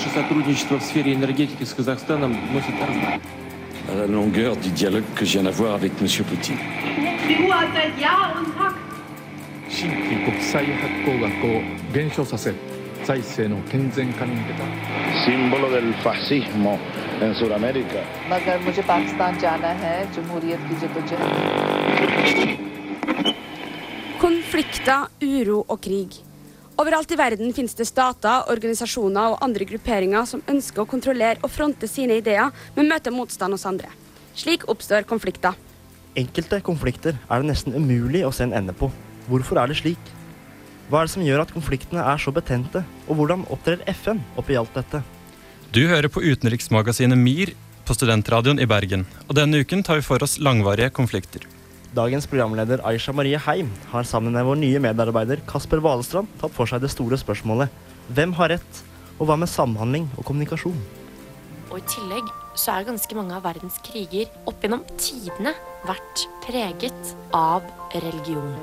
Наше сотрудничество в сфере энергетики с Казахстаном носит размах. La longueur du dialogue que je viens d'avoir Konflikter, uro og krig. Overalt i verden finnes det stater, organisasjoner og andre grupperinger som ønsker å kontrollere og fronte sine ideer, men møter motstand hos andre. Slik oppstår konflikter. Enkelte konflikter er det nesten umulig å se en ende på. Hvorfor er det slik? Hva er det som gjør at konfliktene er så betente, og hvordan opptrer FN oppi alt dette? Du hører på utenriksmagasinet MIR på Studentradioen i Bergen. Og denne uken tar vi for oss langvarige konflikter. Dagens programleder Aisha Marie Heim har sammen med vår nye medarbeider Kasper Valestrand tatt for seg det store spørsmålet hvem har rett, og hva med samhandling og kommunikasjon? Og i tillegg så er ganske mange av verdens kriger opp gjennom tidene vært preget av religion.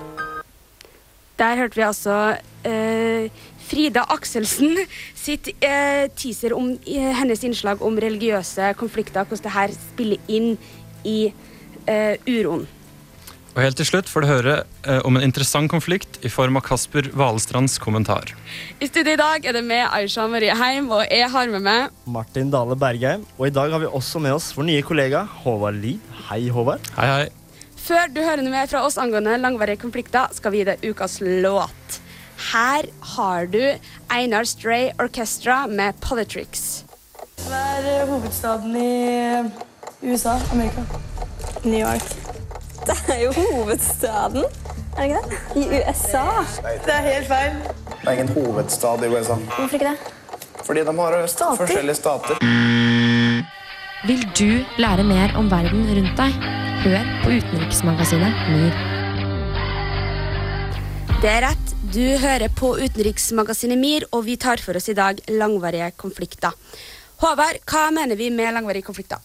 Der hørte vi altså eh, Frida Akselsen sitt eh, teaser om eh, hennes innslag om religiøse konflikter, hvordan det her spiller inn i eh, uroen. Og helt til slutt får du høre eh, om en interessant konflikt i form av Kasper Valestrands kommentar. I studio i dag er det med Aisha Marie Heim, og jeg har med meg Martin Dale Bergheim, og i dag har vi også med oss vår nye kollega Håvard Lie. Hei, Håvard. Hei, hei. Før du hører noe mer fra oss angående langvarige konflikter, skal vi gi deg ukas låt. Her har du Einar Stray Orchestra med Politrix. Hva er hovedstaden i USA? Amerika? New York. Det er jo hovedstaden, er det ikke det? I USA. Det er helt feil. Det er ingen hovedstad i USA. Hvorfor ikke det? Fordi de har Stater. forskjellige stater. Vil du lære mer om verden rundt deg? Hør på utenriksmagasinet MIR. Det er rett. Du hører på utenriksmagasinet MIR, og vi tar for oss i dag langvarige konflikter. Håvard, hva mener vi med langvarige konflikter?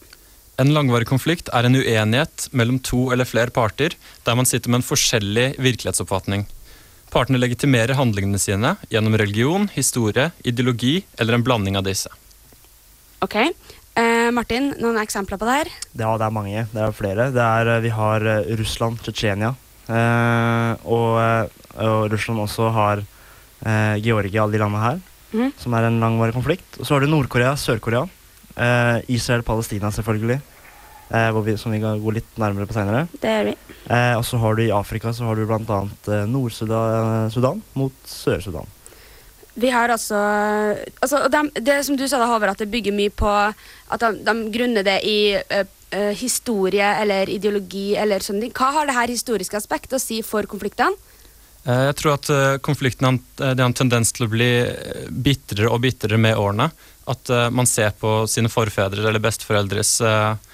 En langvarig konflikt er en uenighet mellom to eller flere parter der man sitter med en forskjellig virkelighetsoppfatning. Partene legitimerer handlingene sine gjennom religion, historie, ideologi eller en blanding av disse. Ok. Eh, Martin, noen eksempler på det her? Ja, det er mange. Det er flere. Det er, eh, vi har eh, Russland, Tsjetsjenia. Eh, og, eh, og Russland også har eh, Georgia, alle de landene her, mm. som er en langvarig konflikt. Og så har du Nord-Korea, Sør-Korea. Eh, Israel, Palestina, selvfølgelig. Eh, hvor vi, som vi kan gå litt nærmere på seinere. Det gjør vi. Eh, og så har du i Afrika så har du annet eh, Nord-Sudan mot Sør-Sudan. Vi har altså, altså de, Det som du sa, da, Håvard, at det bygger mye på at de, de grunner det i eh, eh, historie eller ideologi eller sånne ting. Hva har det her historiske aspektet å si for konfliktene? Eh, Jeg tror at konfliktene konflikten har, eh, det har en tendens til å bli eh, bitrere og bitrere med årene. At eh, man ser på sine forfedre eller besteforeldres eh, eh,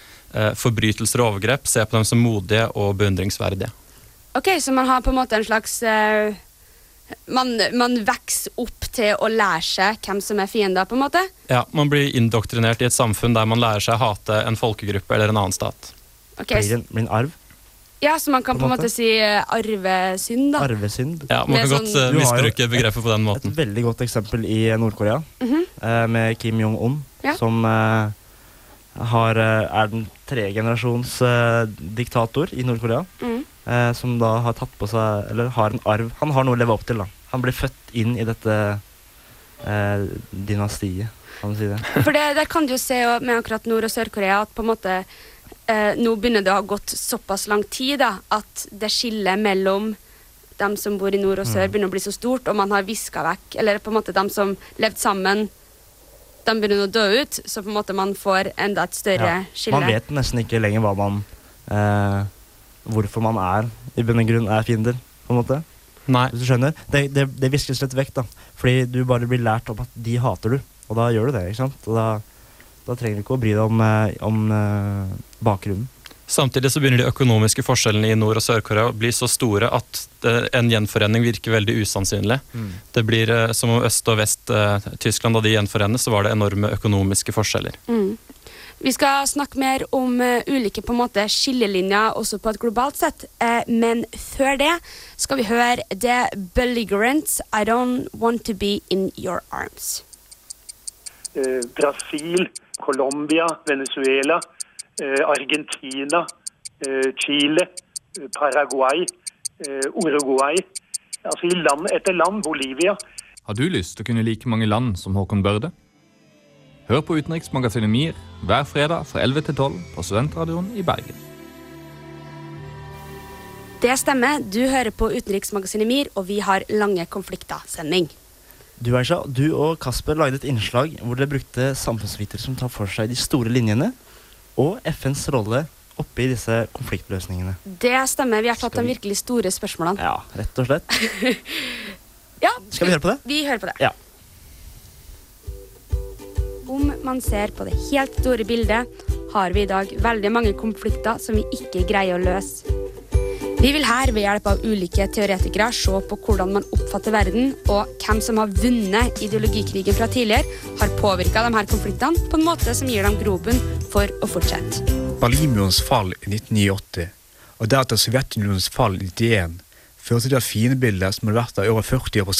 forbrytelser og overgrep, ser på dem som modige og beundringsverdige. Ok, Så man har på en måte en slags uh, man, man vokser opp til å lære seg hvem som er fiender, på en måte? Ja, Man blir indoktrinert i et samfunn der man lærer seg å hate en folkegruppe eller en annen stat. Okay. Blir en, blir en arv? Ja, Så man kan på en måte måte. si eh, arvesynd, da. Arvesynd. Ja, Man kan godt sånn- eh, misbruke begrepet på den måten. Et veldig godt eksempel i Nord-Korea, Mhm. eh, med Kim Jong-un, Ja. som uh, har, eh, er den tredje generasjons eh, diktator i Nord-Korea. Mm. Eh, som da har tatt på seg Eller har en arv. Han har noe å leve opp til, da. Han ble født inn i dette eh, dynastiet, kan man si det. For det, der kan du jo se med akkurat Nord- og Sør-Korea at på en måte eh, nå begynner det å ha gått såpass lang tid da, at det skillet mellom dem som bor i nord og sør, Mm. begynner å bli så stort, og man har viska vekk Eller på en måte dem som levde sammen, de begynner å dø ut, så på en måte man får enda et større Ja. skille. Man vet nesten ikke lenger hva man eh, Hvorfor man er i bunn og grunn er fiender, på en måte. Nei. Hvis du skjønner? Det, det, det viskes litt vekk, da. Fordi du bare blir lært om at de hater du, og da gjør du det. ikke sant? Og da, da trenger du ikke å bry deg om, eh, om eh, bakgrunnen. Samtidig så begynner de økonomiske forskjellene i Nord- og Sør-Korea å bli så store at eh, en gjenforening virker veldig usannsynlig. Mm. Det blir eh, som om øst og vest eh, Tyskland, da de gjenforenes, så var det enorme økonomiske forskjeller. Mm. Vi skal snakke mer om ulike på en måte skillelinjer også på et globalt sett, men før det skal vi høre The Belligerents I Don't Want To Be In Your Arms. Brasil, Colombia, Venezuela, Argentina, eh, Chile, eh, Paraguay, eh, Uruguay. Altså i land etter land, Bolivia. Har du lyst til å kunne like mange land som Håkon Børde? Hør på Utenriksmagasinet MIR hver fredag fra 11 til 12 på Studentradioen i Bergen. Det stemmer. Du hører på Utenriksmagasinet MIR, og vi har Lange konflikter-sending. Du, Aisha, du og Kasper lagde et innslag hvor dere brukte samfunnsvitere som tar for seg de store linjene, og FNs rolle oppi disse konfliktløsningene. Det stemmer. Vi har tatt de virkelig store spørsmålene. Ja, rett og slett. Ja, Skal vi høre på det? Vi hører på det. Ja. Om man ser på det helt store bildet, har vi i dag veldig mange konflikter som vi ikke greier å løse. Vi vil her ved hjelp av ulike teoretikere se på hvordan man oppfatter verden, og hvem som har vunnet ideologikrigen fra tidligere, har påvirka her konfliktene på en måte som gir dem grobunn for å fortsette. Berlinmurens fall i 1989 og deretter Sovjetunionens fall i 1991 førte til at fiendebildet som hadde vært der i over 40 år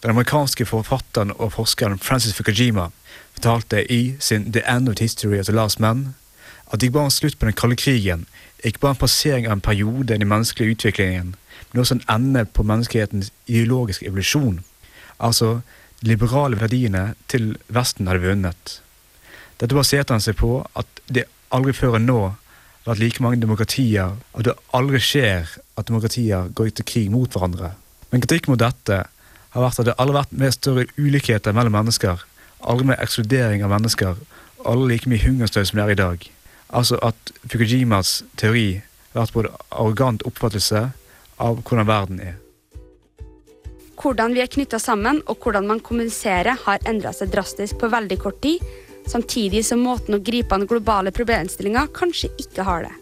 Den amerikanske forfatteren og forskeren Francis Fukajima fortalte i sin The End of History of the Last Man at det gikk bare en slutt på den kalde krigen, ikke bare en passering av en periode i den menneskelige utviklingen, men også en ende på menneskehetens ideologiske evolusjon. Altså, de liberale verdiene til Vesten hadde vunnet. Dette baserte han seg på at det aldri før enn nå vært like mange demokratier, og det aldri skjer at demokratier går til krig mot hverandre. Men kritikk mot dette har vært at det aldri har vært mer større ulikheter mellom mennesker, aldri mer ekskludering av mennesker, aldri like mye hungersnød som det er i dag. Altså at Fukujimas teori har vært både arrogant oppfattelse av hvordan verden er. Hvordan vi er knytta sammen og hvordan man kommuniserer, har endra seg drastisk på veldig kort tid, samtidig som måten å gripe an globale problemstillinger kanskje ikke har det.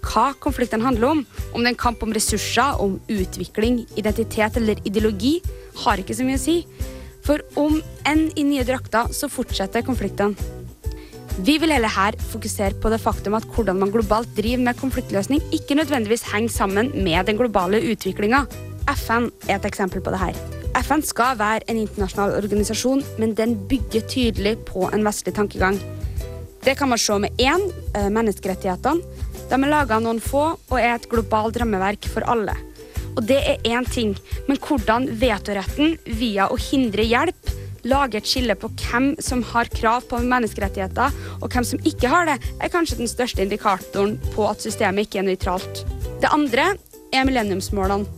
Hva konfliktene handler om, om det er en kamp om ressurser, om utvikling, identitet eller ideologi, har ikke så mye å si. For om enn i nye drakter, så fortsetter konfliktene. Vi vil heller her fokusere på det faktum at hvordan man globalt driver med konfliktløsning, ikke nødvendigvis henger sammen med den globale utviklinga. FN er et eksempel på det her. FN skal være en internasjonal organisasjon, men den bygger tydelig på en vestlig tankegang. Det kan man se med én menneskerettighetene. De er laga av noen få og er et globalt rammeverk for alle. Og det er én ting, men hvordan vetoretten via å hindre hjelp lage et skille på hvem som har krav på menneskerettigheter, og hvem som ikke har det, er kanskje den største indikatoren på at systemet ikke er nøytralt. Det andre er millenniumsmålene.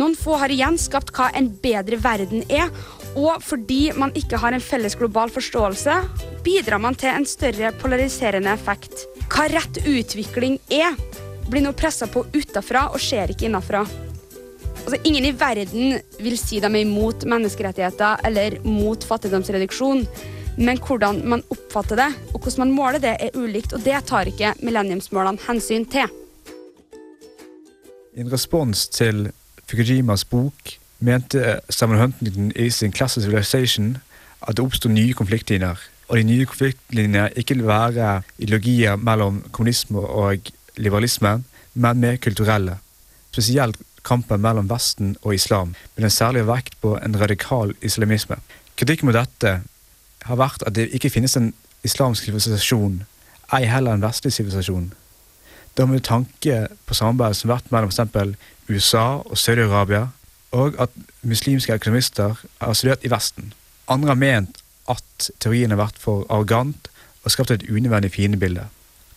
Noen få har igjen skapt hva en bedre verden er, og fordi man ikke har en felles global forståelse, bidrar man til en større polariserende effekt. Hva rett utvikling er, blir nå pressa på utafra og skjer ikke innafra. Altså, ingen i verden vil si de er imot menneskerettigheter eller mot fattigdomsreduksjon. Men hvordan man oppfatter det, og hvordan man måler det, er ulikt, og det tar ikke millenniumsmålene hensyn til. I en respons til Fukujimas bok mente Samuel Huntington i sin Classic Civilization at det oppsto nye konfliktlinjer. Og de nye konfliktlinjene ikke vil være ideologier mellom kommunisme og liberalisme, men mer kulturelle. Spesielt kampen mellom Vesten og islam, med en særlig vekt på en radikal islamisme. Kritikken mot dette har vært at det ikke finnes en islamsk sivilisasjon, ei heller en vestlig sivilisasjon. Da med tanke på samarbeidet som har vært mellom f.eks. USA og Saudi-Arabia, og at muslimske økonomister har studert i Vesten. Andre har ment at teorien har vært for arrogant og skapt et unødvendig fiendebilde.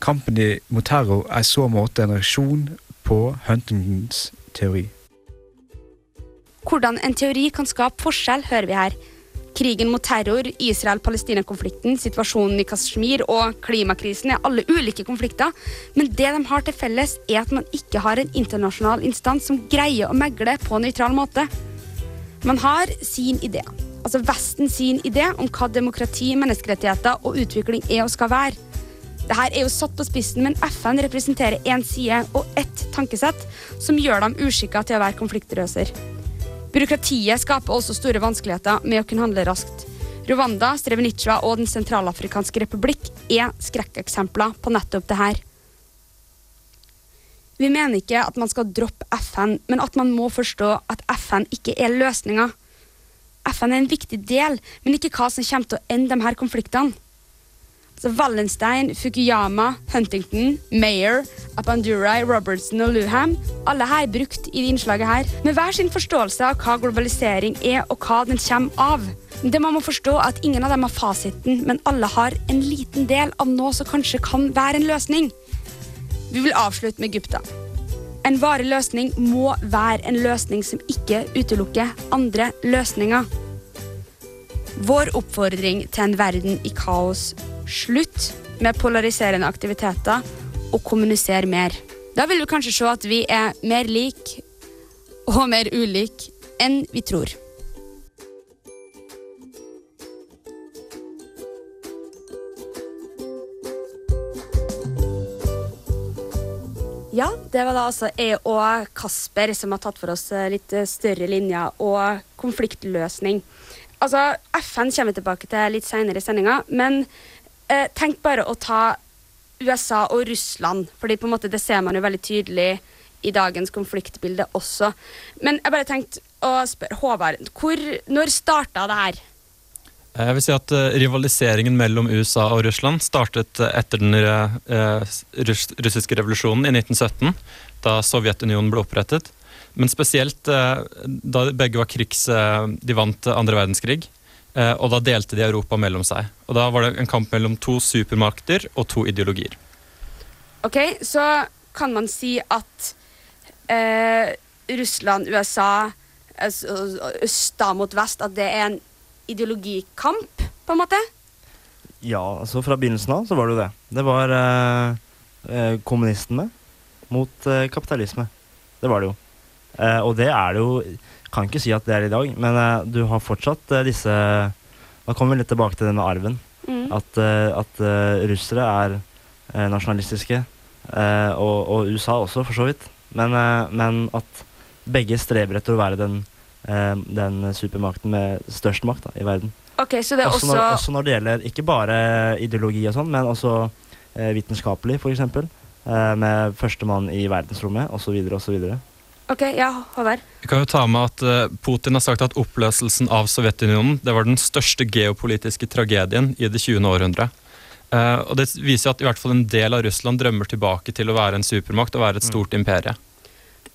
Kampen mot terror er i så måte en reaksjon på Huntingtons teori. Hvordan en teori kan skape forskjell, hører vi her. Krigen mot terror, Israel-Palestina-konflikten, situasjonen i Kashmir og klimakrisen er alle ulike konflikter, men det de har til felles, er at man ikke har en internasjonal instans som greier å megle på en nøytral måte. Man har sin idé, altså Vesten sin idé om hva demokrati, menneskerettigheter og utvikling er og skal være. Dette er jo satt på spissen, men FN representerer én side og ett tankesett som gjør dem uskikka til å være konfliktløser. Byråkratiet skaper også store vanskeligheter med å kunne handle raskt. Rwanda, Srebrenica og Den sentralafrikanske republikk er skrekkeksempler på nettopp det her. Vi mener ikke at man skal droppe FN, men at man må forstå at FN ikke er løsninga. FN er en viktig del, men ikke hva som kommer til å ende de her konfliktene. Så Wallenstein, Fukuyama, Huntington, Mayer, Apandurai, Robertson og Luham alle her brukt i det innslaget her, med hver sin forståelse av hva globalisering er og hva den kommer av. Det man må forstå at Ingen av dem har fasiten, men alle har en liten del av noe som kanskje kan være en løsning. Vi vil avslutte med Egypta. En varig løsning må være en løsning som ikke utelukker andre løsninger. Vår oppfordring til en verden i kaos slutt med polariserende aktiviteter og kommuniser mer. Da vil du kanskje se at vi er mer lik og mer ulik enn vi tror. Ja, det var da altså jeg og Kasper som har tatt for oss eh, litt eh, større linjer og konfliktløsning. Altså, FN kommer vi tilbake til litt senere i sendinga, men eh, tenk bare å ta USA og Russland, fordi på en måte det ser man jo veldig tydelig i dagens konfliktbilde også. Men jeg bare tenkte å spørre Håvard, hvor, når starta det her? Eh, Jeg vil si at eh, Rivaliseringen mellom USA og Russland startet eh, etter den russiske revolusjonen i 1917, da Sovjetunionen ble opprettet. Men spesielt eh, da begge var krigs... eh, de vant andre verdenskrig. eh, og da delte de Europa mellom seg. Og Da var det en kamp mellom to supermakter og to ideologier. Ok, så kan man si at eh, Russland, USA, altså, øst da mot vest, at det er en ideologikamp, på en måte? Ja, altså fra begynnelsen av så var det jo det. Det var eh, eh, kommunistene mot eh, kapitalisme. Det var det jo. Eh, og det er det jo Kan ikke si at det er i dag, men eh, du har fortsatt eh, disse Da kommer vi litt tilbake til det med arven. Mm. At, at russere er eh, nasjonalistiske. og, og USA også, for så vidt. Men, men at begge streber etter å være den, den supermakten med størst makt da, i verden. Okay, så det er også, også, når, også når det gjelder ikke bare ideologi og sånn, men også vitenskapelig, f.eks. Eh, med førstemann i verdensrommet, osv., osv. Ok, ja, Håvard. Vi kan jo ta med at eh, Putin har sagt at oppløselsen av Sovjetunionen det var den største geopolitiske tragedien i det 20. århundret. Eh, og Det viser at i hvert fall en del av Russland drømmer tilbake til å være en supermakt og være et stort imperie.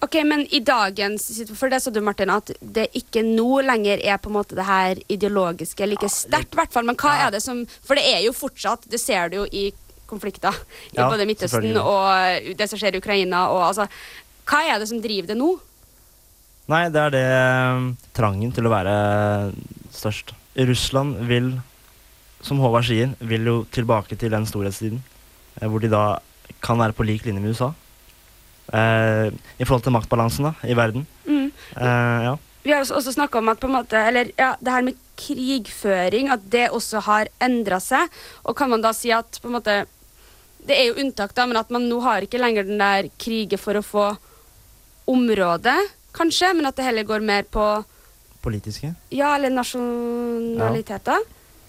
Ok, men i dagens For det sa du, Martin, at det ikke nå lenger er på en måte det her ideologiske like sterkt, i hvert fall. Men hva er det som For det er jo fortsatt, det ser du jo i konflikter i Ja, både Midtøsten og det som skjer i Ukraina. Og altså, hva er det som driver det nå? Nei, det er det eh, trangen til å være størst. Russland vil, som Håvard sier, vil jo tilbake til den storhetstiden. eh, Hvor de da kan være på lik linje med USA. Eh, I forhold til maktbalansen da, i verden. Mm. Eh, ja. Vi har også snakka om at måte, eller ja, det her med krigføring, at det også har endra seg. Og kan man da si at på en måte Det er jo unntak, da, men at man nå har ikke lenger den der krigen for å få område, kanskje, men at det heller går mer på Politiske. ja, eller nasjonaliteter.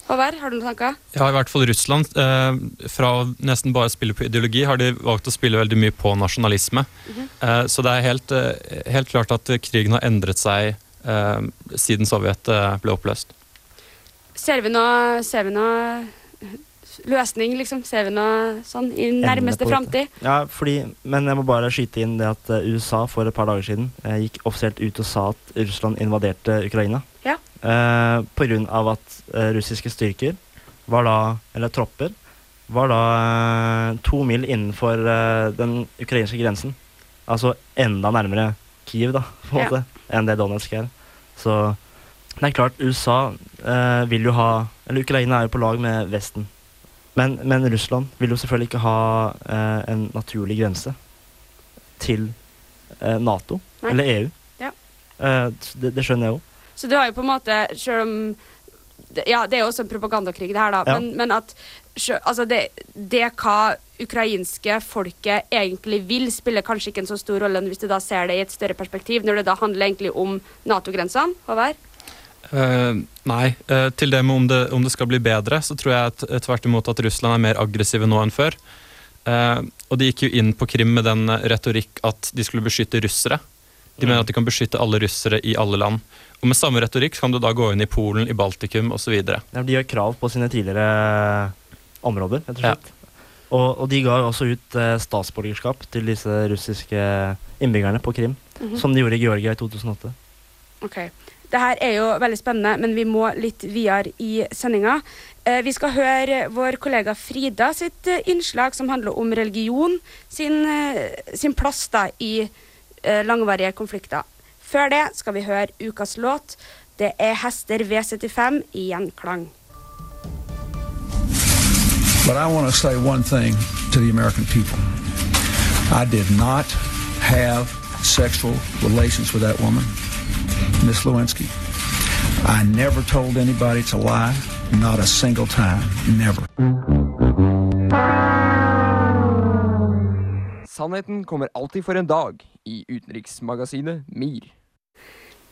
Håvard, har du noen tanker? Ja, i hvert fall Russland. Eh, fra nesten bare å spille på ideologi, har de valgt å spille veldig mye på nasjonalisme. Mhm. eh, så det er helt, eh, helt klart at krigen har endret seg eh, siden Sovjet eh, ble oppløst. Ser vi noe, ser vi noe løsning, liksom? Ser vi noe sånn i nærmeste framtid? Ja, fordi, men jeg må bare skyte inn det at eh, USA for et par dager siden eh, gikk offisielt ut og sa at Russland invaderte Ukraina. Ja. Eh, på grunn av at eh, russiske styrker var da, eller tropper, var da to mil innenfor den ukrainske grensen. Altså enda nærmere Kiev, da, på en Ja. måte, enn det Donetsk er. Så det er klart, USA eh, vil jo ha Eller Ukraina er jo på lag med Vesten. Men, men Russland vil jo selvfølgelig ikke ha eh, en naturlig grense til eh, Nato Nei. eller EU. Ja. Eh, det, det skjønner jeg jo. Så du har jo på en måte, selv om Ja, det er jo også en propagandakrig, det her, da. Ja. Men, men at altså det, det hva ukrainske folket egentlig vil, spiller kanskje ikke en så stor rolle hvis du da ser det i et større perspektiv, når det da handler egentlig om Nato-grensene. Håvard? Eh, nei, Uh, til det med om det, om det skal bli bedre, så tror jeg eh, tvert imot at Russland er mer aggressive nå enn før. Uh, og de gikk jo inn på Krim med den retorikk at de skulle beskytte russere. De mener at de kan beskytte alle russere i alle land. Og med samme retorikk kan du da gå inn i Polen, i Baltikum osv. Ja, de gjør krav på sine tidligere områder, rett og slett. Og, og de ga også ut statsborgerskap til disse russiske innbyggerne på Krim, Mhm. som de gjorde i Georgia i 2008. Ok. Det her er jo veldig spennende, men vi må litt videre i sendinga. Eh, vi skal høre vår kollega Frida sitt eh, innslag som handler om religion sin, eh, sin plass da i langvarige konflikter. Før det skal vi høre ukas låt. Det er Hester V75 i gjenklang. But I want to say one thing to the American people. I did not have sexual relations with that woman, Miss Lewinsky. I never told anybody to lie, not a single time, never. Sannheten kommer alltid for en dag i utenriksmagasinet MIR.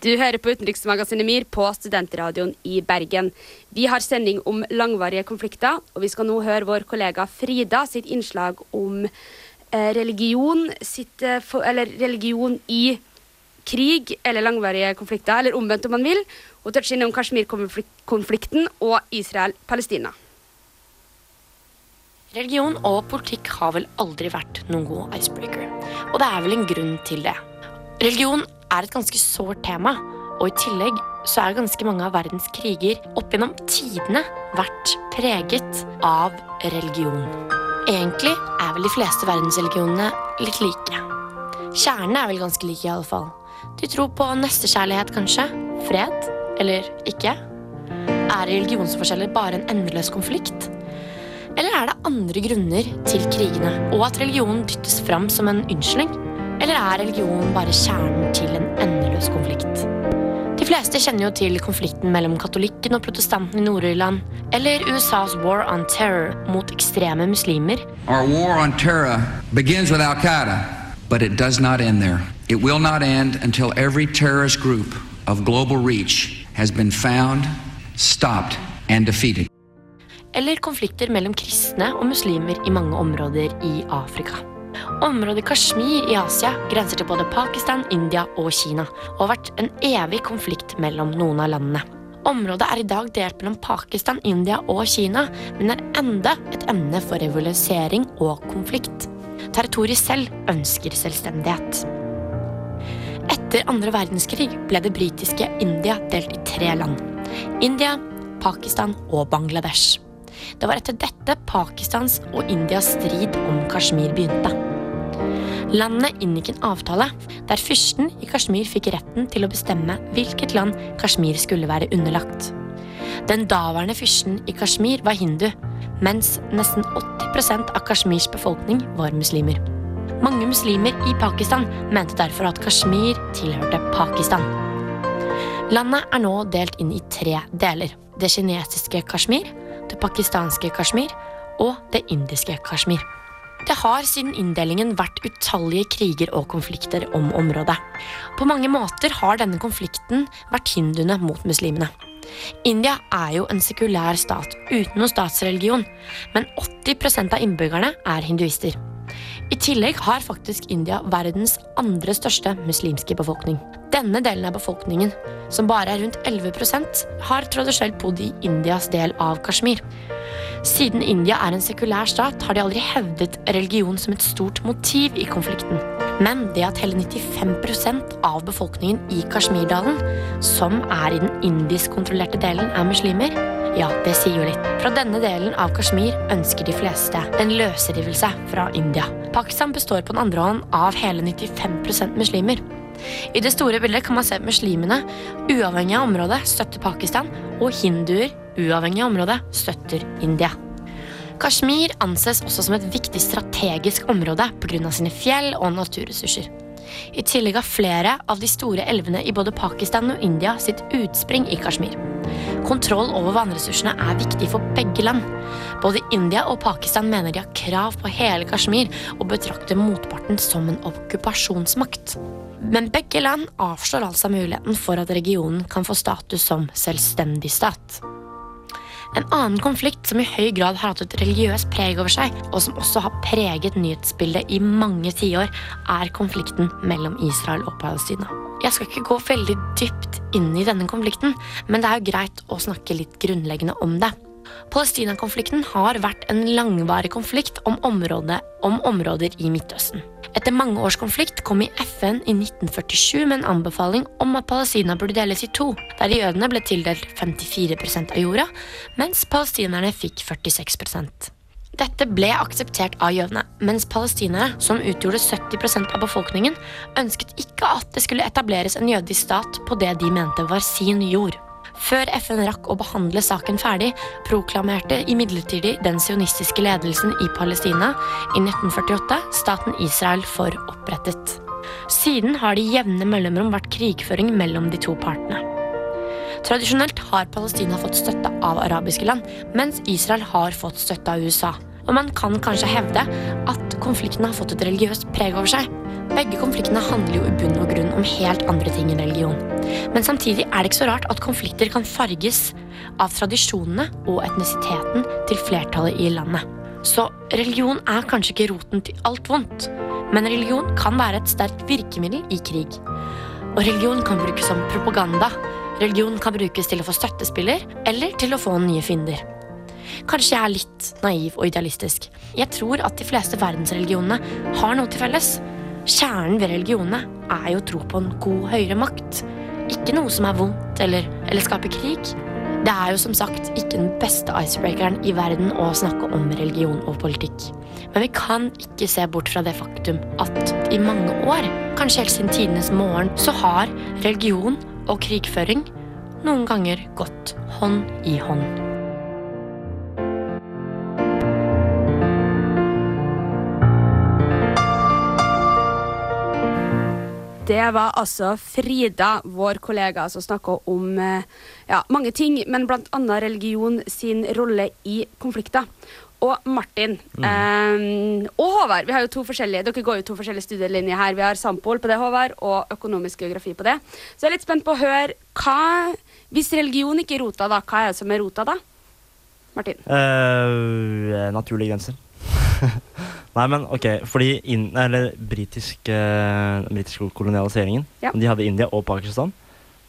Du hører på Utenriksmagasinet MIR på Studentradioen i Bergen. Vi har sending om langvarige konflikter, og vi skal nå høre vår kollega Frida sitt innslag om eh, religion, sitt, eh, for, eller religion i krig eller langvarige konflikter, eller omvendt om man vil. Hun toucher innom Kashmir-konflikten og Israel-Palestina. Religion og politikk har vel aldri vært noen god icebreaker. Og det er vel en grunn til det. Religion er et ganske sårt tema, og i tillegg så er ganske mange av verdens kriger opp gjennom tidene vært preget av religion. Egentlig er vel de fleste verdensreligionene litt like. Kjernen er vel ganske alle fall. De tror på nestekjærlighet, kanskje. Fred. Eller ikke. Er religionsforskjeller bare en endeløs konflikt? Eller er det andre grunner til krigene, og at religionen dyttes fram som en unnskyldning? Eller er religion bare kjernen til en endeløs konflikt? De fleste kjenner jo til konflikten mellom katolikken og protestanten i Nord-Irland, eller USAs war on terror mot ekstreme muslimer, Our war on terror begins with Al Qaeda, but it does not end there. It will not end until every terrorist group of global reach has been found, stopped, and defeated. eller konflikter mellom kristne og muslimer i mange områder i Afrika. Området Kashmir i Asia grenser til både Pakistan, India og Kina, og har vært en evig konflikt mellom noen av landene. Området er i dag delt mellom Pakistan, India og Kina, men er enda et emne for revolusering og konflikt. Territoriet selv ønsker selvstendighet. Etter andre verdenskrig ble det britiske India delt i tre land. India, Pakistan og Bangladesh. Det var etter dette Pakistans og Indias strid om Kashmir begynte. Landene inngikk en avtale der fyrsten i Kashmir fikk retten til å bestemme hvilket land Kashmir skulle være underlagt. Den daværende fyrsten i Kashmir var hindu, mens nesten 80 av Kashmirs befolkning var muslimer. Mange muslimer i Pakistan mente derfor at Kashmir tilhørte Pakistan. Landet er nå delt inn i tre deler. Det kinesiske Kashmir, det pakistanske Kashmir og det indiske Kashmir. Det har siden inndelingen vært utallige kriger og konflikter om området. På mange måter har denne konflikten vært hinduene mot muslimene. India er jo en sekulær stat uten noen statsreligion, men 80% av innbyggerne er hinduister. I tillegg har faktisk India verdens andre største muslimske befolkning. Denne delen av befolkningen, som bare er rundt 11% har tradisjonelt bodd i Indias del av Kashmir. Siden India er en sekulær stat, har de aldri hevdet religion som et stort motiv i konflikten. Men det at hele 95% av befolkningen i Kashmirdalen, som er i den indisk-kontrollerte delen, er muslimer, ja, det sier jo litt. Fra denne delen av Kashmir ønsker de fleste en løsrivelse fra India. Pakistan består på den andre hånd av hele 95% muslimer. I det store bildet kan man se at muslimene, uavhengig av området, støtter Pakistan, og hinduer, uavhengig av området, støtter India. Kashmir anses også som et viktig strategisk område pga. sine fjell og naturressurser. I tillegg har flere av de store elvene i både Pakistan og India sitt utspring i Kashmir. Kontroll over vannressursene er viktig for begge land. Både India og Pakistan mener de har krav på hele Kashmir og betrakter motparten som en okkupasjonsmakt. Men begge land avslår altså muligheten for at regionen kan få status som selvstendig stat. En annen konflikt som i høy grad har hatt et religiøst preg over seg, og som også har preget nyhetsbildet i mange tiår, er konflikten mellom Israel og Palestina. Jeg skal ikke gå veldig dypt inn i denne konflikten, men det er jo greit å snakke litt grunnleggende om det. Palestina-konflikten har vært en langvarig konflikt om, område, om områder i Midtøsten. Etter mange års konflikt kom i FN i 1947 med en anbefaling om at Palestina burde deles i to, der jødene ble tildelt 54% av jorda, mens palestinerne fikk 46% dette ble akseptert av jødene, mens palestinere, som utgjorde 70% av befolkningen, ønsket ikke at det skulle etableres en jødisk stat på det de mente var sin jord. Før FN rakk å behandle saken ferdig, proklamerte imidlertid den sionistiske ledelsen i Palestina i 1948 staten Israel for opprettet. Siden har det i jevne mellomrom vært krigføring mellom de to partene. Tradisjonelt har Palestina fått støtte av arabiske land, mens Israel har fått støtte av USA. Og man kan kanskje hevde at konflikten har fått et religiøst preg over seg. Begge konfliktene handler jo i bunn og grunn om helt andre ting enn religion. Men samtidig er det ikke så rart at konflikter kan farges av tradisjonene og etnisiteten til flertallet i landet. Så religion er kanskje ikke roten til alt vondt, men religion kan være et sterkt virkemiddel i krig. Og religion kan brukes som propaganda. Religion kan brukes til å få støttespiller eller til å få nye fiender. Kanskje jeg er litt naiv og idealistisk. Jeg tror at de fleste verdensreligionene har noe til felles. Kjernen ved religionene er jo tro på en god høyere makt. Ikke noe som er vondt eller, eller skaper krig. Det er jo som sagt ikke den beste icebreakeren i verden å snakke om religion og politikk. Men vi kan ikke se bort fra det faktum at i mange år, kanskje helt siden tidenes morgen, så har religion og krigføring noen ganger gått hånd i hånd. Det var altså Frida, vår kollega, som snakka om eh, ja, mange ting, men bl.a. religion sin rolle i konflikter. Og Martin mm. eh, og Håvard. Vi har jo to forskjellige, Dere går jo to forskjellige studielinjer her. Vi har Sampol på det, Håvard, og økonomisk geografi på det. Så jeg er litt spent på å høre hva Hvis religion ikke er rota, da, hva er det som er rota, da? Martin? Uh, naturlige grenser. Nei, men ok, fordi in, eller britisk, eh, britiske kolonialiseringen Ja. De hadde India og Pakistan.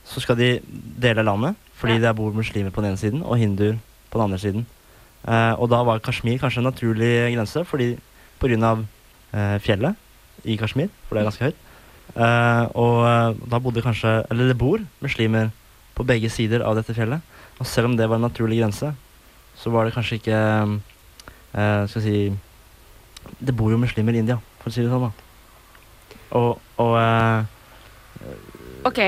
Så skal de dele landet fordi det bor muslimer på den ene siden og hinduer på den andre siden. Eh, og da var Kashmir kanskje en naturlig grense fordi pga. Eh, fjellet i Kashmir, for det er ganske høyt. Eh, og eh, da bodde kanskje Eller det bor muslimer på begge sider av dette fjellet. Og selv om det var en naturlig grense, så var det kanskje ikke eh, Skal jeg si det bor jo muslimer i India, for å si det sånn. da. Og, og uh, OK,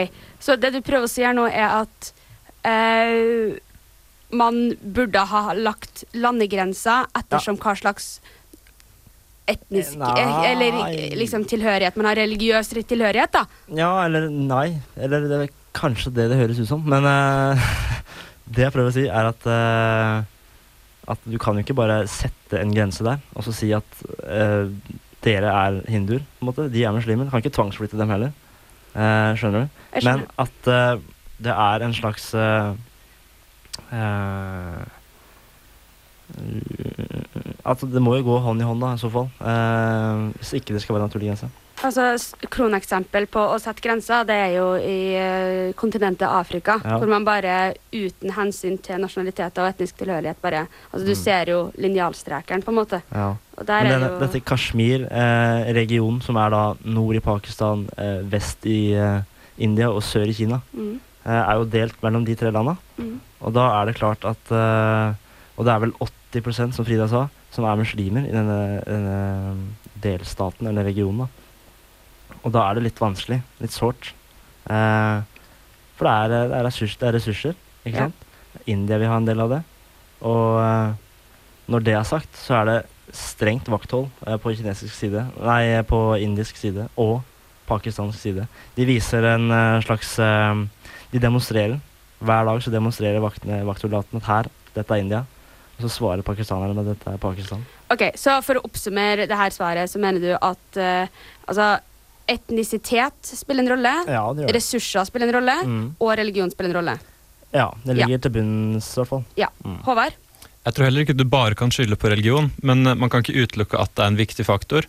så det du prøver å si her nå, er at uh, man burde ha lagt landegrenser ettersom hva slags etnisk Nei. eh, Eller liksom tilhørighet. Man har religiøs tilhørighet, da. Ja, eller nei. Eller det er kanskje det det høres ut som. Men uh, det jeg prøver å si, er at at du kan jo ikke bare sette en grense der og så si at eh, dere er hinduer. på en måte. De er muslimer. Kan ikke tvangsflytte dem heller. Eh, skjønner du? Skjønner. Men at eh, det er en slags eh, eh, At det må jo gå hånd i hånd, da, i så fall. Eh, hvis ikke det skal være naturlig grense. Altså, Kroneksempel på å sette grenser, det er jo i uh, kontinentet Afrika. Ja. Hvor man bare uten hensyn til nasjonalitet og etnisk tilhørighet bare Altså, du Mm. ser jo linjalstrekeren, på en måte. Ja. Og der Men er denne, jo dette Kashmir-regionen, som er da nord i Pakistan, eh, vest i eh, India og sør i Kina, Mm. eh, er jo delt mellom de tre landa. Mm. Og da er det klart at eh, Og det er vel 80% som Frida sa, som er muslimer i denne, denne delstaten, eller regionen. da. Og da er det litt vanskelig. Litt sårt. Eh, for det er, det, er ressurs, det er ressurser, ikke Ja. sant? India vil ha en del av det. Og eh, når det er sagt, så er det strengt vakthold eh, på kinesisk side, nei, på indisk side og pakistansk side. De viser en eh, slags eh, De demonstrerer. Hver dag så demonstrerer vaktene, vaktsoldatene at her, dette er India. Og så svarer pakistanerne med dette er Pakistan. Ok, Så for å oppsummere det her svaret, så mener du at eh, altså etnisitet spiller en rolle, Ja, det gjør det. ressurser spiller en rolle, Mm. og religion spiller en rolle? Ja, det ligger til bunns, i hvert fall. Ja. Håvard? Jeg tror heller ikke du bare kan skylde på religion, men eh, man kan ikke utelukke at det er en viktig faktor.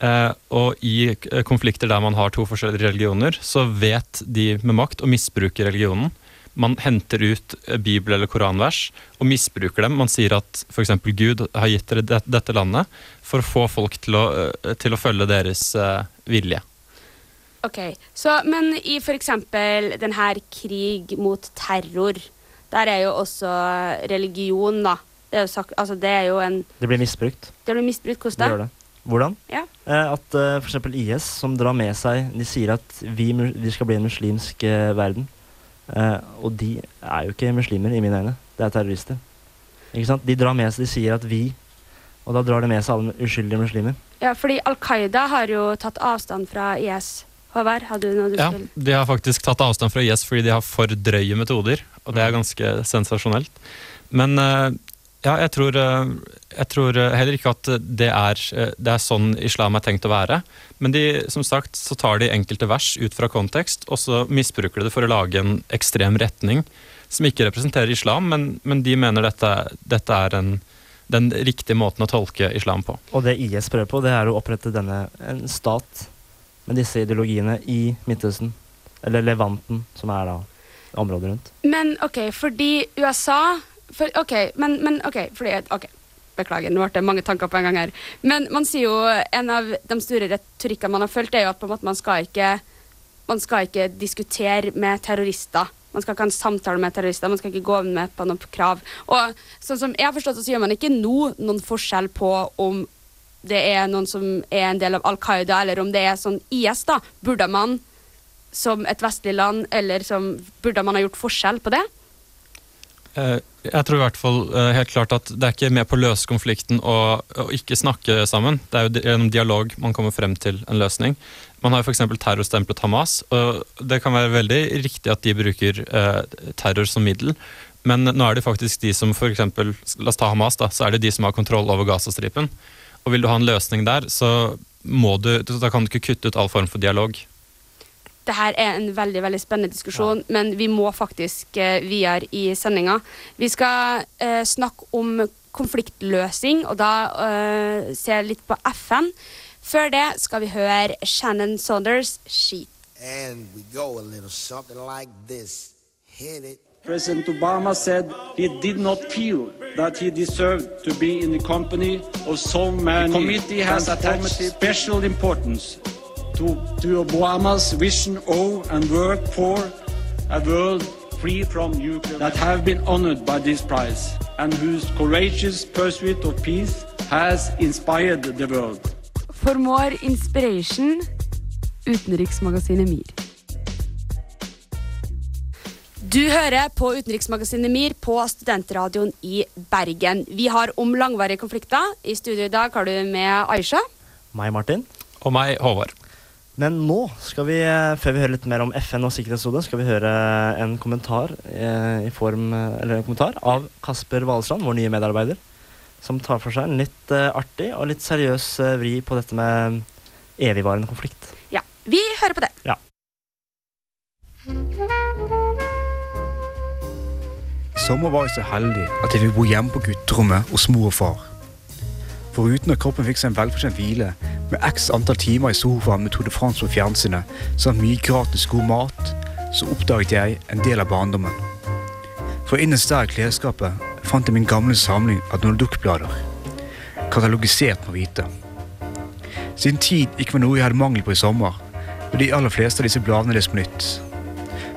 Eh, og i konflikter der man har to forskjellige religioner, så vet de med makt å misbruke religionen. Man henter ut eh, bibel- eller koranvers og misbruker dem. Man sier at f.eks. Gud har gitt dere dette landet for å få folk til å, eh, til å følge deres eh, vilje. Ok, så, Men i eksempel den her krig mot terror, der er jo også religion, da. Det er jo, sagt, altså det er jo en Det blir misbrukt. Det blir misbrukt. Det Hvordan gjør det. Hvordan? Ja. Eh, at uh, f.eks. IS, som drar med seg De sier at vi, vi skal bli en muslimsk eh, verden. Eh, og de er jo ikke muslimer, i mine øyne. Det er terrorister. Ikke sant? De drar med seg, de sier at vi Og da drar de med seg alle uskyldige muslimer. Ja, fordi Al Qaida har jo tatt avstand fra IS. Håvard, hadde du noe du Ja, skulle De har faktisk tatt avstand fra IS fordi de har for drøye metoder, og det er ganske sensasjonelt. Men eh, ja, jeg tror, eh, jeg tror eh, heller ikke at det er, eh, det er sånn islam er tenkt å være. Men de, som sagt så tar de enkelte vers ut fra kontekst, og så misbruker de det for å lage en ekstrem retning som ikke representerer islam, men, men de mener dette, dette er en, den riktige måten å tolke islam på. Og det IS prøver på, det er å opprette denne en stat med disse ideologiene i Midtøsten. Eller Levanten, som er da området rundt. Men OK, fordi USA for, OK, men, men OK, fordi OK. Beklager, nå ble det mange tanker på en gang her. Men man sier jo en av de store retorikkene man har fulgt, er jo at på en måte man skal ikke man skal ikke diskutere med terrorister. Man skal ikke ha en samtale med terrorister, man skal ikke gå med på noen krav. Og sånn som jeg har forstått så gjør man ikke nå noen forskjell på om det er noen som er en del av Al Qaida, eller om det er sånn IS, da. Burde man som et vestlig land, eller som Burde man ha gjort forskjell på det? Eh, Jeg tror i hvert fall eh, helt klart at det er ikke med på å løse konflikten å, ikke snakke sammen. Det er jo gjennom dialog man kommer frem til en løsning. Man har f.eks. terrorstemplet Hamas, og det kan være veldig riktig at de bruker eh, terror som middel. Men nå er det faktisk de som eksempel, La oss ta Hamas, da. Så er det de som har kontroll over Gazastripen. Og vil du ha en løsning der, så må du Da kan du ikke kutte ut all form for dialog. Det her er en veldig veldig spennende diskusjon, men vi må faktisk eh, videre i sendinga. Vi skal eh, snakke om konfliktløsning, og da eh, se litt på FN. Før det skal vi høre Shannon Saunders' 'Sheet'. And we go a little something like this. Hit it. President Obama said he did not feel that he deserved to be in the company of so many. The committee has attached special importance to, to Obama's vision of and work for a world free from nuclear that have been honored by this prize and whose courageous pursuit of peace has inspired the world. For more inspiration, utenriksmagasinet MIR. Du hører på Utenriksmagasinet MIR på Studentradioen i Bergen. Vi har om langvarige konflikter. I studio i dag har du med Aisha. Meg, Martin. Og meg, Håvard. Men nå skal vi, eh, før vi hører litt mer om FN og Sikkerhetsrådet, skal vi høre en kommentar, eh, i form, eh, eller en kommentar av Kasper Valestrand, vår nye medarbeider, som tar for seg en litt eh, artig og litt seriøs eh, vri på dette med evigvarende konflikt. Ja, vi hører på det. Ja. I sommer var jeg så heldig at jeg fikk bo hjemme på gutterommet hos mor og far. Foruten at kroppen fikk seg en velfortjent hvile med x antall timer i sofaen med Tour de France på fjernsynet samt mye gratis god mat, så oppdaget jeg en del av barndommen. For innerst der i klesskapet fant jeg min gamle samling av Donald Duck-blader. Katalogisert med hvite. Siden tid ikke var noe jeg hadde mangel på i sommer, og de aller fleste av disse bladene lest på nytt.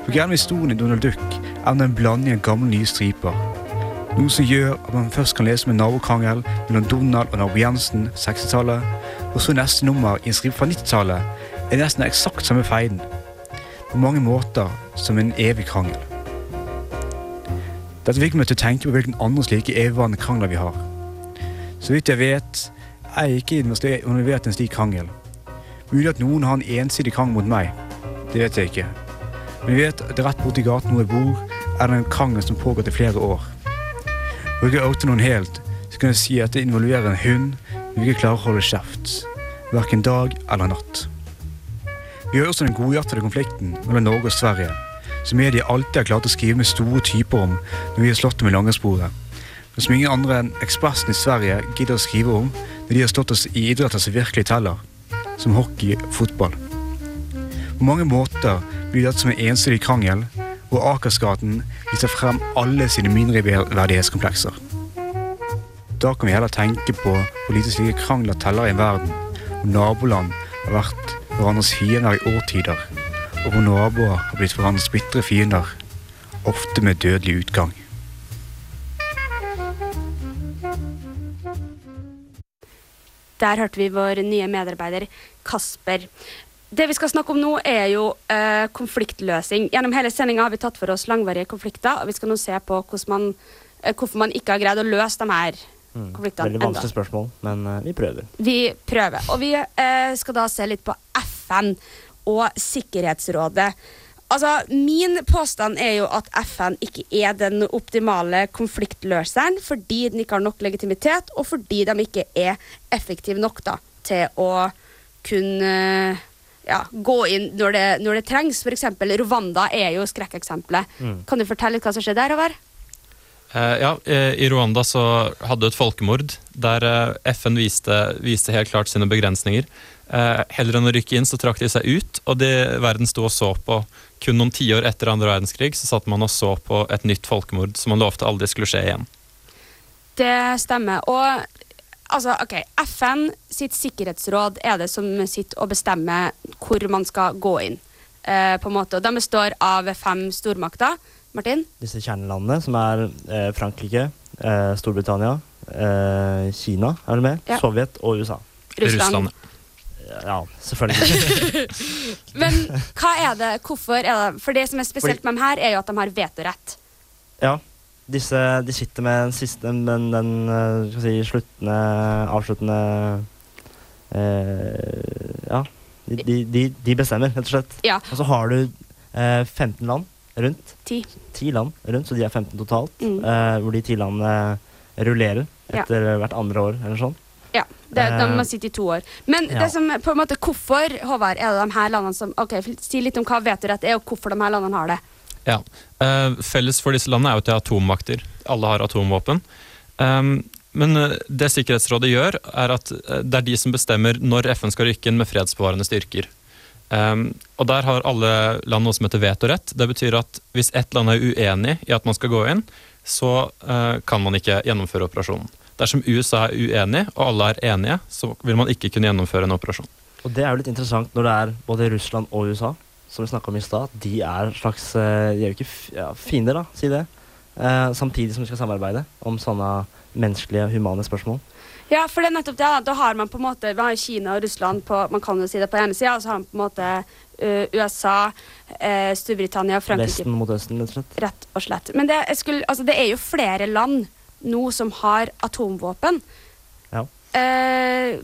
For med historien i Donald Duck er en blanding av gamle nye striper. Noe som gjør at man først kan lese med nabokrangel mellom Donald og nabo Jensen 60-tallet, og så neste nummer i en stripe fra 90-tallet er nesten eksakt samme feiden. På mange måter som en evig krangel. Dette fikk meg til å tenke på hvilken andre slike evigvarende krangler vi har. Så vidt jeg vet, er jeg ikke involvert i en slik krangel. Mulig at noen har en ensidig krangel mot meg. Det vet jeg ikke. Men jeg vet at rett borti gaten hvor jeg bor, er det en krangel som pågår til flere år. Bruker jeg oute noen helt, så kan jeg si at det involverer en hund, vi ikke klarer å holde kjeft. Hverken dag eller natt. Vi har også den godhjertede konflikten mellom Norge og Sverige, som media alltid har klart å skrive med store typer om når vi har slått dem i langrennssporet. men som ingen andre enn Ekspressen i Sverige gidder å skrive om når de har stått oss i idretter som virkelig teller, som hockey og fotball. På mange måter blir dette som en ensidig krangel, hvor Akersgaten viser frem alle sine mindreverdighetskomplekser. Da kan vi heller tenke på hvor lite slike krangler teller i en verden hvor naboland har vært hverandres fiender i årtider, og hvor naboer har blitt hverandres bitre fiender, ofte med dødelig utgang. Der hørte vi vår nye medarbeider Kasper. Det vi skal snakke om nå, er jo eh, konfliktløsing. Gjennom hele sendinga har vi tatt for oss langvarige konflikter, og vi skal nå se på man, eh, hvorfor man ikke har greid å løse de her Mm. Veldig vanskelig spørsmål, men uh, vi prøver. Vi prøver. Og vi uh, skal da se litt på FN og Sikkerhetsrådet. Altså, Min påstand er jo at FN ikke er den optimale konfliktløseren fordi den ikke har nok legitimitet, og fordi de ikke er effektive nok da, til å kunne ja, gå inn når det, når det trengs. F.eks. Rwanda er jo skrekkeksempelet. Mm. Kan du fortelle hva som skjedde der? Håvard? Eh, ja, eh, I Rwanda så hadde et folkemord der eh, FN viste, viste helt klart sine begrensninger. Heller enn å rykke inn, så trakk de seg ut, og det verden sto og så på. Kun noen tiår etter andre verdenskrig så satt man og så på et nytt folkemord som man lovte aldri skulle skje igjen. Det stemmer. Og altså, ok, FN sitt sikkerhetsråd er det som sitter og bestemmer hvor man skal gå inn. Eh, på en måte. Og De består av fem stormakter. Martin? Disse kjernelandene, som er eh, Frankrike, eh, Storbritannia, eh, Kina, er det med? Ja. Sovjet og USA. Russland. Ja, selvfølgelig. Men hva er det, hvorfor er det For det som er spesielt med dem her, er jo at de har vetorett. ja, disse, de sitter med den siste, men den eh, skal si, sluttende, avsluttende eh, Ja, de, de, de, de bestemmer, rett og slett. Ja. Og så har du eh, 15 land rundt. Ti. Ti land rundt, så de er 15 totalt. Mm. eh, hvor de ti landene rullerer Ja. etter hvert andre år, eller sånn. Ja, det, de har sittet sitte i to år. Men ja. det som, på en måte, hvorfor Håvard, er det de her landene som Ok, Si litt om hva vetorett er, og hvorfor de her landene har det. Ja. Eh, felles for disse landene er jo at de er atommakter. Alle har atomvåpen. Um, men eh, det Sikkerhetsrådet gjør, er at eh, det er de som bestemmer når FN skal rykke inn med fredsbevarende styrker. Um, og Der har alle land noe som heter vetorett. Det betyr at hvis ett land er uenig i at man skal gå inn, så eh, kan man ikke gjennomføre operasjonen. Dersom USA er uenig, og alle er enige, så vil man ikke kunne gjennomføre en operasjon. Og det er jo litt interessant når det er både Russland og USA, som vi snakka om i stad. De er slags eh, De er jo ikke ja, fiender, da, si det. Eh, samtidig som de skal samarbeide om sånne menneskelige, humane spørsmål. Ja, for det er nettopp det. Da, da har man på en måte Vi har Kina og Russland på Man kan jo si det på ene sida, og så har man på en måte uh, USA, uh, Storbritannia, Frankrike Vesten mot Østen, rett og slett. Rett og slett. Men det, jeg skulle, altså, det er jo flere land nå som har atomvåpen. Ja. Uh,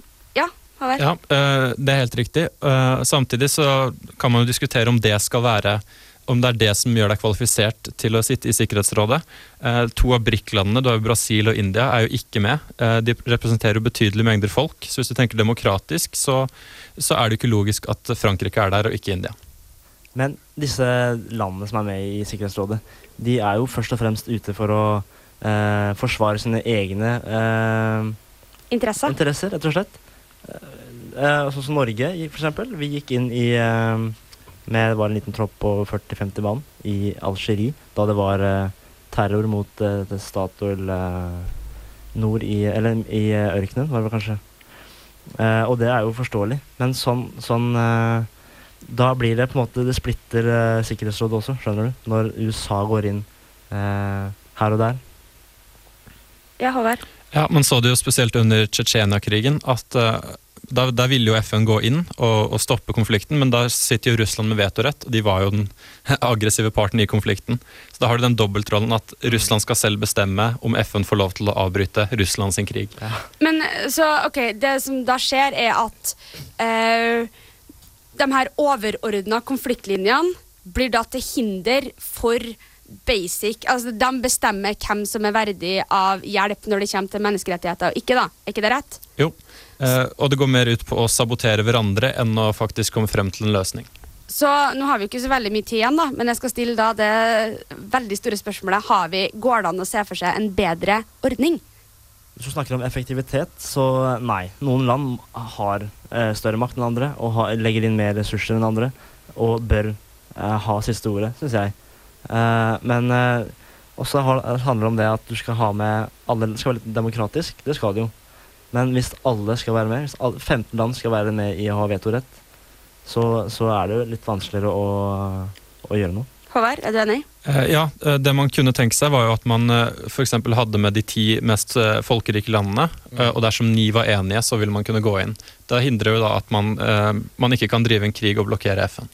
ja, eh, det er helt riktig. Eh, Samtidig så kan man jo diskutere om det skal være om det er det som gjør deg kvalifisert til å sitte i Sikkerhetsrådet. Eh, to av BRIC-landene, du har jo Brasil og India, er jo ikke med. Eh, de representerer jo betydelige mengder folk. Så hvis du tenker demokratisk, så, så er det jo ikke logisk at Frankrike er der, og ikke India. Men disse landene som er med i Sikkerhetsrådet, de er jo først og fremst ute for å eh, forsvare sine egne eh, Interesser. interesser, rett og slett. Eh, sånn som Norge, f.eks. for eksempel. Vi gikk inn i eh, med det var en liten tropp på 40-50 mann i Algerie da det var eh, terror mot eh, Statoil eh, nord i Eller i ørkenen, var det kanskje. Eh, og det er jo forståelig, men sånn, sånn Da blir det på en måte Det splitter Sikkerhetsrådet også, skjønner du? Når USA går inn eh, her og der. Ja, Håvard? Ja, Man så det jo spesielt under Tsjetsjenia-krigen. at da, da ville jo FN gå inn og, og stoppe konflikten, men da sitter jo Russland med vetorett, og de var jo den aggressive parten i konflikten. Så da har du den dobbeltrollen at Russland skal selv bestemme om FN får lov til å avbryte Russland sin krig. Men så, ok, det som da skjer, er at eh, de her overordna konfliktlinjene blir da til hinder for basic Altså, de bestemmer hvem som er verdig av hjelp når det kommer til menneskerettigheter og ikke, da. Er ikke det rett? Jo, eh, og det går mer ut på å sabotere hverandre enn å faktisk komme frem til en løsning. Så nå har vi ikke så veldig mye tid igjen, da, men jeg skal stille da det veldig store spørsmålet Har vi, Går det an å se for seg en bedre ordning? Hvis du snakker om effektivitet, så nei. Noen land har eh, større makt enn andre og har, legger inn mer ressurser enn andre og bør eh, ha siste ordet, syns jeg. Eh, men eh, også har, handler det om det at du skal ha med alle Det skal være litt demokratisk. Det skal det jo. Men hvis alle skal være med, hvis alle, 15 land skal være med i å ha vetorett, så, så er det jo litt vanskeligere å, å gjøre noe. Håvard, er du enig? Eh, Ja, eh, det man kunne tenke seg var jo at man f.eks. hadde med de ti mest eh, folkerike landene, eh, og dersom ni var enige, så ville man kunne gå inn. Det hindrer jo da at man, eh, man ikke kan drive en krig og blokkere FN.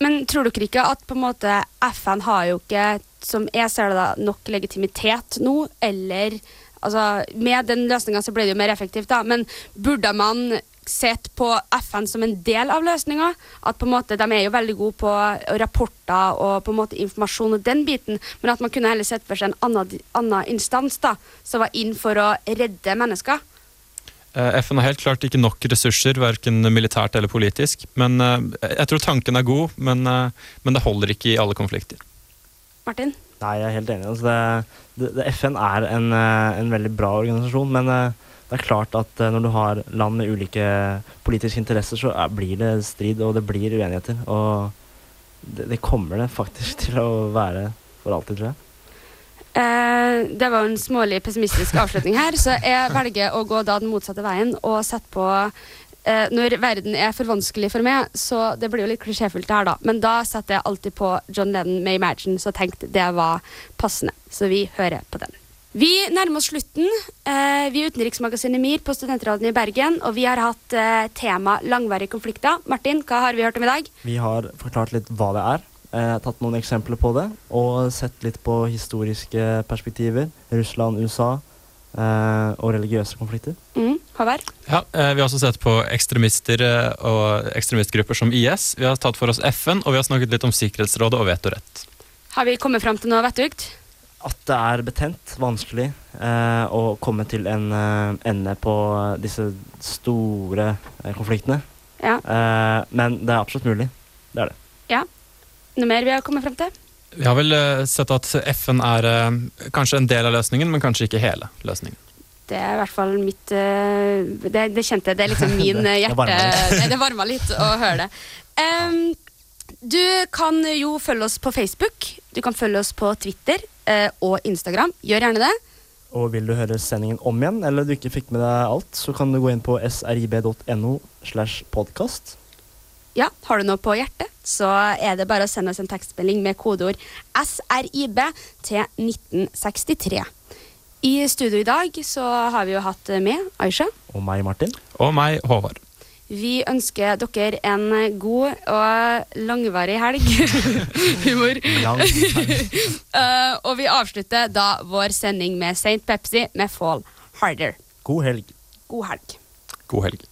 Men tror dere ikke at på en måte FN har jo ikke, som jeg ser det da, nok legitimitet nå, eller altså, Med den løsninga så ble det jo mer effektivt, da, men burde man sett på FN som en del av løsninga? At på en måte, De er jo veldig gode på rapporter og på en måte informasjon og den biten, men at man kunne heller sett for seg en annen, annen instans da, som var inn for å redde mennesker? Eh, FN har helt klart ikke nok ressurser, verken militært eller politisk. Men eh, Jeg tror tanken er god, men, eh, men det holder ikke i alle konflikter. Martin? Nei, jeg er helt enig. Altså det, det, FN er en, eh, en veldig bra organisasjon, men eh, det er klart at eh, når du har land med ulike politiske interesser, så er, blir det strid, og det blir uenigheter. Og det, det kommer det faktisk til å være for alltid, tror jeg. Eh, det var en smålig pessimistisk avslutning her, så jeg velger å gå da den motsatte veien og sette på eh, Når verden er for vanskelig for meg, så det blir jo litt klisjéfullt det her, da, men da setter jeg alltid på John Lennon med 'Imagine', så jeg tenkte det var passende. Så vi hører på den. Vi nærmer oss slutten. Eh, vi er Utenriksmagasinet MIR på Studentradioen i Bergen, og vi har hatt eh, tema langvarige konflikter. Martin, hva har vi hørt om i dag? Vi har forklart litt hva det er, eh, tatt noen eksempler på det, og sett litt på historiske perspektiver. Russland, USA eh, og religiøse konflikter. Mm, Håvard? Ja, eh, Vi har også sett på ekstremister eh, og ekstremistgrupper som IS. Vi har tatt for oss FN, og vi har snakket litt om Sikkerhetsrådet og vetorett. Har vi kommet fram til noe vettugt? At det er betent, vanskelig, eh, å komme til en eh, ende på disse store eh, konfliktene. Ja. Eh, men det er absolutt mulig. Det er det. Ja. Noe mer vi har kommet fram til? Vi har vel eh, sett at FN er eh, kanskje en del av løsningen, men kanskje ikke hele løsningen. Det er i hvert fall mitt eh, Det, det kjente jeg. Det er liksom min Det hjerte... det varma litt å høre det. Um, du kan jo følge oss på Facebook. Du kan følge oss på Twitter og Instagram. Gjør gjerne det. Og vil du høre sendingen om igjen, eller du ikke fikk med deg alt, så kan du gå inn på srib.no slash podkast. Ja, Har du noe på hjertet, så er det bare å sende oss en tekstmelding med kodeord SRIB til 1963. I studio i dag så har vi jo hatt med Aisha. Og meg, Martin. Og meg, Håvard. Vi ønsker dere en god og langvarig helg. Humor. Lang Eh, og vi avslutter da vår sending med St. Pepsi med Fall Harder. God helg. God helg. God helg.